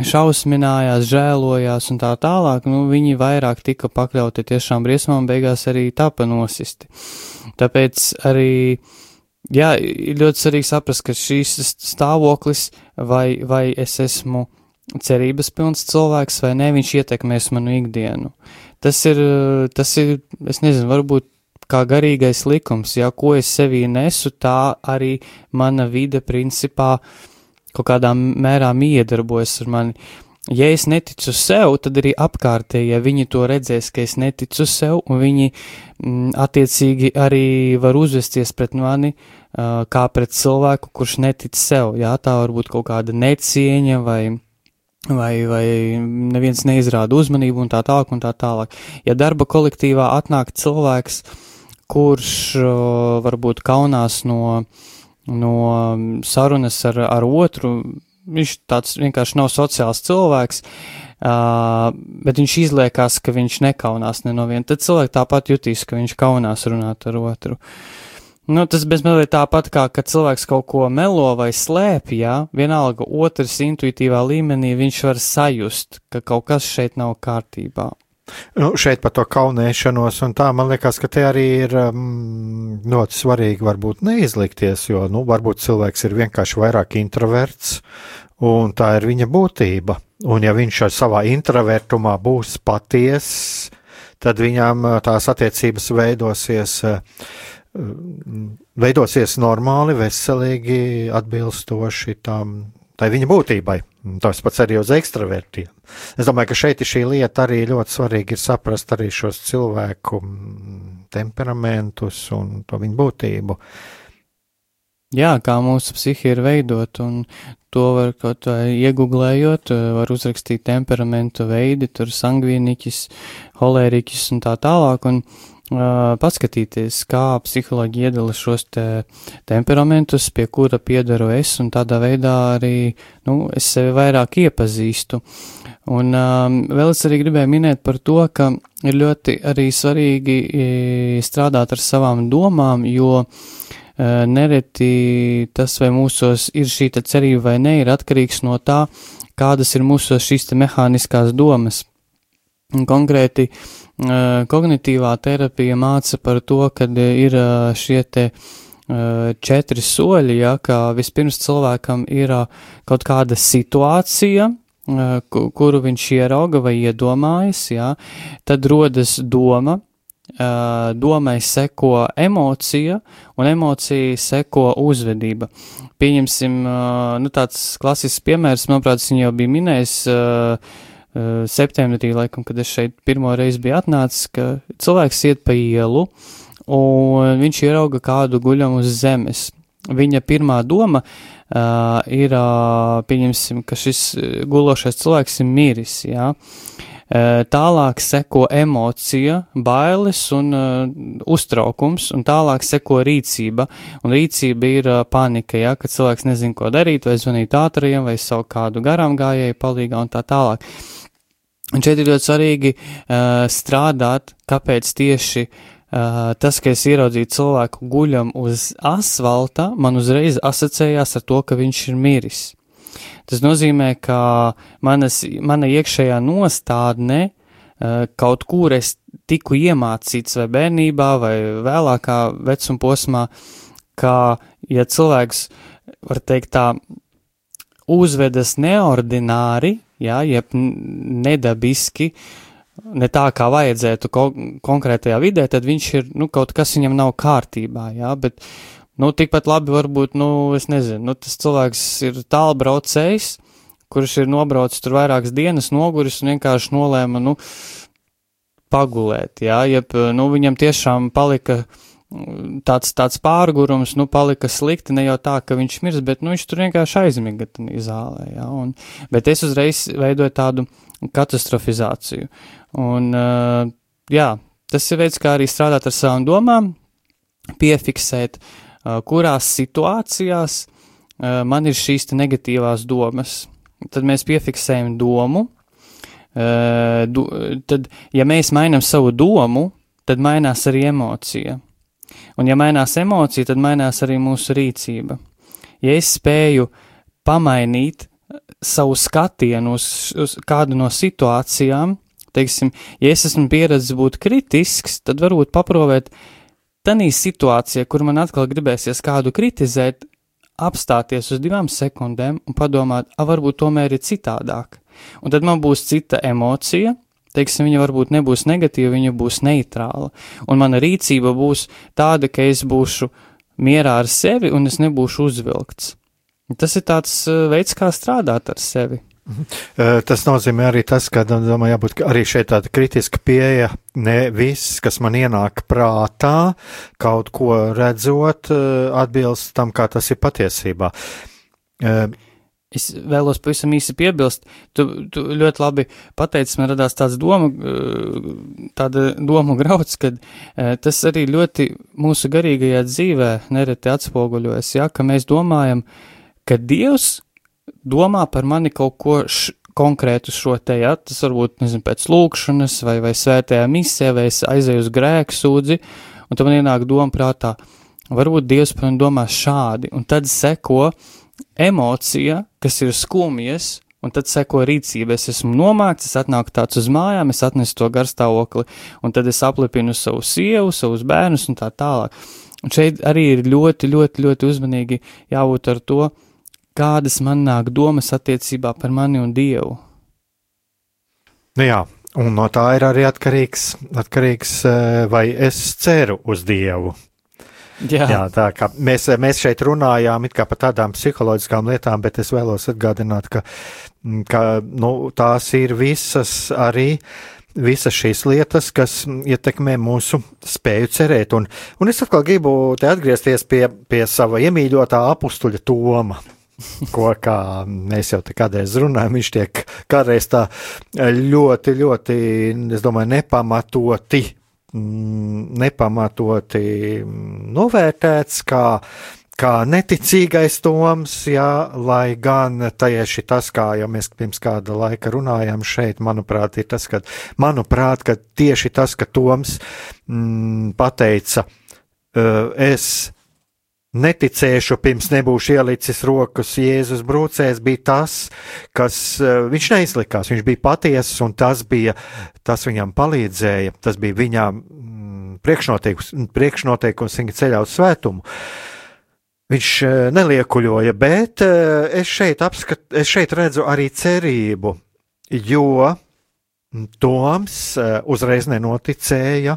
šausminājās, žēlojās un tā tālāk, nu, viņi vairāk tika pakļauti tiešām briesmām, beigās arī tapa nosisti. Tāpēc arī, jā, ir ļoti svarīgi saprast, ka šīs stāvoklis, vai, vai es esmu cerības pilns cilvēks, vai ne, viņš ietekmēs manu ikdienu. Tas ir, tas ir, es nezinu, varbūt kā garīgais likums, ja ko es sevī nesu, tā arī mana vide principā kaut kādā mērā iedarbojas ar mani. Ja es neticu sev, tad arī apkārtējie ja viņi to redzēs, ka es neticu sev, un viņi m, mm, attiecīgi arī var uzvesties pret mani kā pret cilvēku, kurš netic sev. Jā, tā var būt kaut kāda necieņa vai vai, vai neviens neizrāda uzmanību un tā tālāk un tā tālāk. Ja darba kolektīvā atnāk cilvēks, kurš uh, varbūt kaunās no uh, no sarunas ar, ar otru. Viņš tāds vienkārši nav sociāls cilvēks, uh, bet viņš izliekās, ka viņš nekaunās ne no viena. Tad cilvēki tāpat jutīs, ka viņš kaunās runāt ar otru. Nu, tas bezmēlīgi tāpat kā, kad cilvēks kaut ko melo vai slēpj, jā, vienalga otrs intuitīvā līmenī viņš var sajust, ka kaut kas šeit nav kārtībā. Nu, šeit par to kaunēšanos, un tā man liekas, ka te arī ir um, ļoti svarīgi varbūt neizlikties, jo, nu, varbūt cilvēks ir vienkārši vairāk introverts, un tā ir viņa būtība. Un ja viņš ar savā introvertumā būs paties, tad viņam uh, tās attiecības veidosies, uh, veidosies normāli, veselīgi, atbilstoši tam, tai viņa būtībai. Tas pats arī uz ekstravertiem. Es domāju, ka šeit šī lieta arī ļoti svarīgi ir saprast arī šos cilvēku temperamentus un to viņu būtību. Jā, kā mūsu psihi ir veidot, un to var kaut vai iegooglējot, var uzrakstīt temperamentu veidi, tur sangvīniķis, holēriķis un tā tālāk, un uh, paskatīties, kā psiholoģi iedala šos te temperamentus, pie kura piedaru es, un tādā veidā arī, nu, es sevi vairāk iepazīstu. Un um, vēl es arī gribēju minēt par to, ka ir ļoti arī svarīgi strādāt ar savām domām, jo nereti tas, vai mūsos ir šī cerība vai ne, ir atkarīgs no tā, kādas ir mūsos šīs mehāniskās domas. Un konkrēti, kognitīvā terapija māca par to, ka ir šie te četri soļi, ja, ka vispirms cilvēkam ir kaut kāda situācija, kuru viņš ierauga vai iedomājas, ja, tad rodas doma, domai seko emocija, un emocija seko uzvedība. Pieņemsim, nu tāds klasisks piemērs, manuprāt, viņu jau bija minējis, septembrī, laikam, kad es šeit pirmo reizi biju atnācis, ka cilvēks iet pa ielu un viņš ierauga kādu guļam uz zemes. Viņa pirmā doma uh, ir, uh, pieņemsim, ka šis gulošais cilvēks ir miris. Ja? Tālāk seko emocija, bailes un uh, uztraukums, un tālāk seko rīcība. Un rīcība ir uh, panika, ja, kad cilvēks nezin, ko darīt, vai zvanīt ātriem, vai savu kādu garām gājēju palīgā un tā tālāk. Un šeit ir ļoti svarīgi uh, strādāt, kāpēc tieši uh, tas, ka es ieraudzīju cilvēku guļam uz asfalta, man uzreiz asociējās ar to, ka viņš ir miris. Tas nozīmē, ka manas, mana iekšējā nostādne uh, kaut kur es tiku iemācīts vai bērnībā vai vēlākā vecuma posmā, ka, ja cilvēks, var teikt tā, uzvedas neordināri, jā, jeb nedabiski, ne tā, kā vajadzētu ko konkrētajā vidē, tad viņš ir, nu, kaut kas viņam nav kārtībā, jā, bet uh, Nu, tikpat labi varbūt, nu, es nezinu, nu, tas cilvēks ir tālbraucējs, kurš ir nobraucis tur vairākas dienas, noguris un vienkārši nolēma, nu, pagulēt, jā, jeb, nu, viņam tiešām palika mm, tāds, tāds pārgurums, nu, palika slikti, ne jau tā, ka viņš mirs, bet, nu, viņš tur vienkārši aizmiga zālē, jā, un, bet es uzreiz veidoju tādu katastrofizāciju, un, uh, jā, tas ir veids, kā arī strādāt ar savām domām, piefiksēt, uh, kurās situācijās man ir šīs negatīvās domas. Tad mēs piefiksējam domu. Tad, ja mēs mainām savu domu, tad mainās arī emocija. Un, ja mainās emocija, tad mainās arī mūsu rīcība. Ja es spēju pamainīt savu skatienu uz, uz kādu no situācijām, teiksim, ja es esmu pieredzējis būt kritisks, tad varbūt paprovēt, Tanī situācijā, kur man atkal gribēsies kādu kritizēt, apstāties uz divām sekundēm un padomāt, a, varbūt tomēr ir citādāk. Un tad man būs cita emocija, teiksim, viņa varbūt nebūs negatīva, viņa būs neitrāla. Un mana rīcība būs tāda, ka es būšu mierā ar sevi un es nebūšu uzvilkts. Tas ir tāds veids, kā strādāt ar sevi. Mhm. Tas nozīmē arī tas, ka, nu, domāju, jābūt arī šeit tāda kritiska pieeja, ne viss, kas man ienāk prātā, kaut ko redzot, atbilst tam, kā tas ir patiesībā. Es vēlos pavisam īsi piebilst, tu, tu ļoti labi pateici, man radās tāds doma, tāda domu grauds, ka tas arī ļoti mūsu garīgajā dzīvē nereti atspoguļojas, ja, ka mēs domājam, ka Dievs domā par mani kaut ko š, konkrētu šo te, ja, tas varbūt, nezinu, pēc lūkšanas vai, vai svētajā misē, vai es aizēju uz grēku sūdzi, un tad man ienāk doma prātā, varbūt Dievs par mani domā šādi, un tad seko emocija, kas ir skumjas, un tad seko rīcība. Es esmu nomākts, es atnāku tāds uz mājām, es atnesu to garstāvokli, un tad es aplipinu savu sievu, savus bērnus un tā tālāk. Un šeit arī ir ļoti, ļoti, ļoti uzmanīgi jābūt ar to, kādas man nāk domas attiecībā par mani un Dievu. Nu jā, un no tā ir arī atkarīgs, atkarīgs eh, vai es ceru uz Dievu. Jā. Jā, tā kā mēs, mēs šeit runājām par tādām psiholoģiskām lietām, bet es vēlos atgādināt, ka, mm, ka nu, tās ir visas arī visas šīs lietas, kas ietekmē mūsu spēju cerēt. Un, un es atkal gribu atgriezties pie, pie sava iemīļotā apstuļa Toma ko kā mēs jau te kādreiz runājam, viņš tiek kādreiz tā ļoti, ļoti, es domāju, nepamatoti, nepamatoti novērtēts, kā, kā neticīgais toms, jā, lai gan tieši tas, kā jau mēs pirms kāda laika runājām šeit, manuprāt, ir tas, ka, manuprāt, ka tieši tas, ka toms mm, pateica, es neticēšu, pirms nebūšu ielicis rokas Jēzus brūcēs, bija tas, kas eh, viņš neizlikās. Viņš bija patiesas, un tas, bija, tas viņam palīdzēja. Tas bija viņam mm, priekšnoteikums, priekšnoteikums viņa ceļā uz svētumu. Viņš eh, neliekuļoja, bet eh, es šeit, apskat, es šeit redzu arī cerību, jo Toms uzreiz nenoticēja,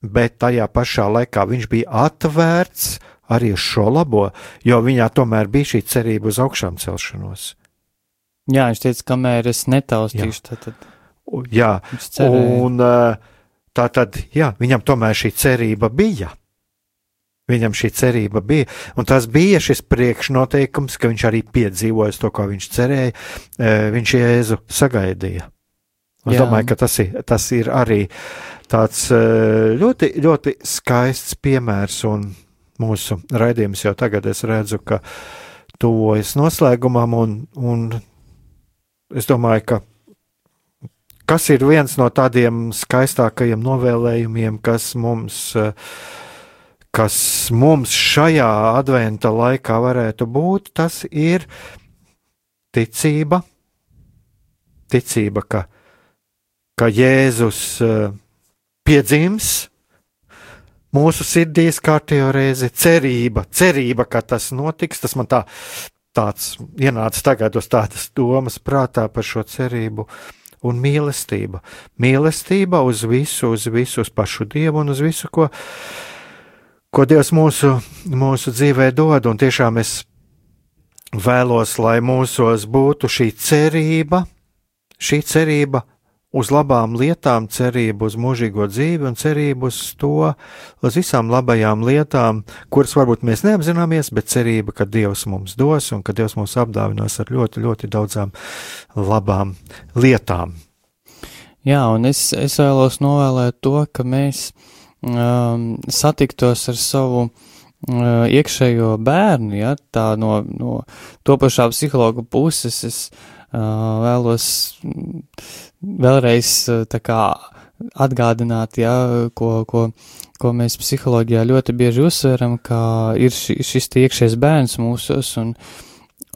bet tajā pašā laikā viņš bija atvērts arī uz šo labo, jo viņā tomēr bija šī cerība uz augšām celšanos. Jā, viņš teica, kamēr es netaustīšu, tad, tad Jā, un tā tad, jā, viņam tomēr šī cerība bija. Viņam šī cerība bija, un tas bija šis priekšnoteikums, ka viņš arī piedzīvoja to, ko viņš cerēja. Viņš Jēzu sagaidīja. Es Jā. domāju, ka tas ir, tas ir arī tāds ļoti, ļoti skaists piemērs, un mūsu raidījums jau tagad es redzu, ka tuvojas noslēgumam, un, un es domāju, ka kas ir viens no tādiem skaistākajiem novēlējumiem, kas mums, kas mums šajā adventa laikā varētu būt, tas ir ticība. Ticība, ka, ka Jēzus eh, piedzims mūsu sirdīs kārtējo reizi, cerība, cerība, ka tas notiks. Tas man tā, tāds ienāca tagad uz tādas domas prātā par šo cerību un mīlestība. Mīlestība uz visu, uz visu, uz pašu Dievu un uz visu, ko, ko Dievs mūsu, mūsu dzīvē dod. Un tiešām es vēlos, lai mūsos būtu šī cerība, šī cerība uz labām lietām, cerība uz mūžīgo dzīvi un cerība uz to, uz visām labajām lietām, kuras varbūt mēs neapzināmies, bet cerība, ka Dievs mums dos un ka Dievs mūs apdāvinās ar ļoti, ļoti daudzām labām lietām. Jā, un es, es vēlos novēlēt to, ka mēs um, satiktos ar savu uh, iekšējo bērnu, ja, tā no, no to pašā psihologa puses es uh, vēlos mm, vēlreiz uh, tā kā atgādināt, ja, ko, ko, ko mēs psiholoģijā ļoti bieži uzsveram, ka ir ši, šis iekšējais bērns mūsos un,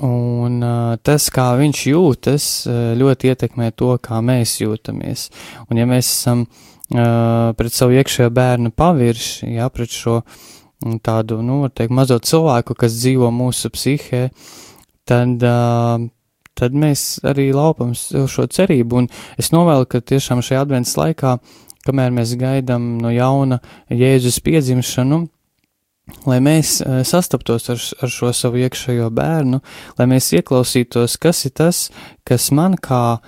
un uh, tas, kā viņš jūtas, uh, ļoti ietekmē to, kā mēs jūtamies. Un ja mēs esam pret savu iekšējo bērnu pavirši, ja, pret šo mm, tādu, nu, var teikt, mazo cilvēku, kas dzīvo mūsu psihē, tad, uh, tad mēs arī laupam sev šo cerību. Un es novēlu, ka tiešām šajā adventas laikā, kamēr mēs gaidām no jauna Jēzus piedzimšanu, lai mēs uh, sastaptos ar, ar šo savu iekšējo bērnu, lai mēs ieklausītos, kas ir tas, kas man kā uh,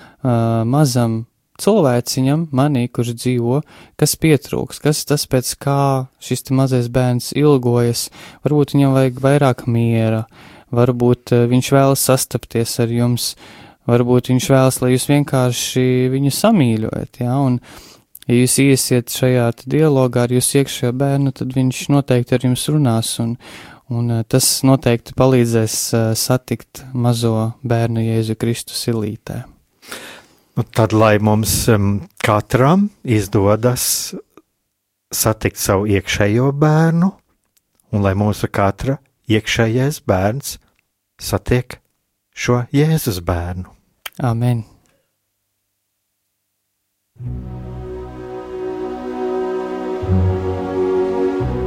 mazam cilvēciņam, manī, kurš dzīvo, kas pietrūks, kas tas pēc kā šis mazais bērns ilgojas, varbūt viņam vajag vairāk miera, varbūt uh, viņš vēlas sastapties ar jums, varbūt viņš vēlas, lai jūs vienkārši viņu samīļojat, jā, un ja jūs iesiet šajā dialogā ar jūsu iekšējo bērnu, tad viņš noteikti ar jums runās, un, un uh, tas noteikti palīdzēs uh, satikt mazo bērnu Jēzu Kristu silītē. Nu, tad, lai mums um, katram izdodas satikt savu iekšējo bērnu, un lai mūsu katra iekšējais bērns satiek šo Jēzus bērnu. Amen!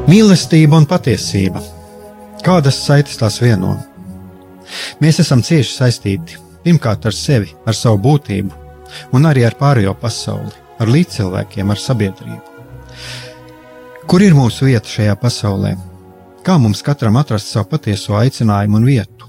Mīlestība un patiesība. Kādas saites tās vieno? Mēs esam cieši saistīti pirmkārt ar sevi, ar savu būtību, un arī ar pārējo pasauli, ar līdzcilvēkiem, ar sabiedrību. Kur ir mūsu vieta šajā pasaulē? Kā mums katram atrast savu patieso aicinājumu un vietu?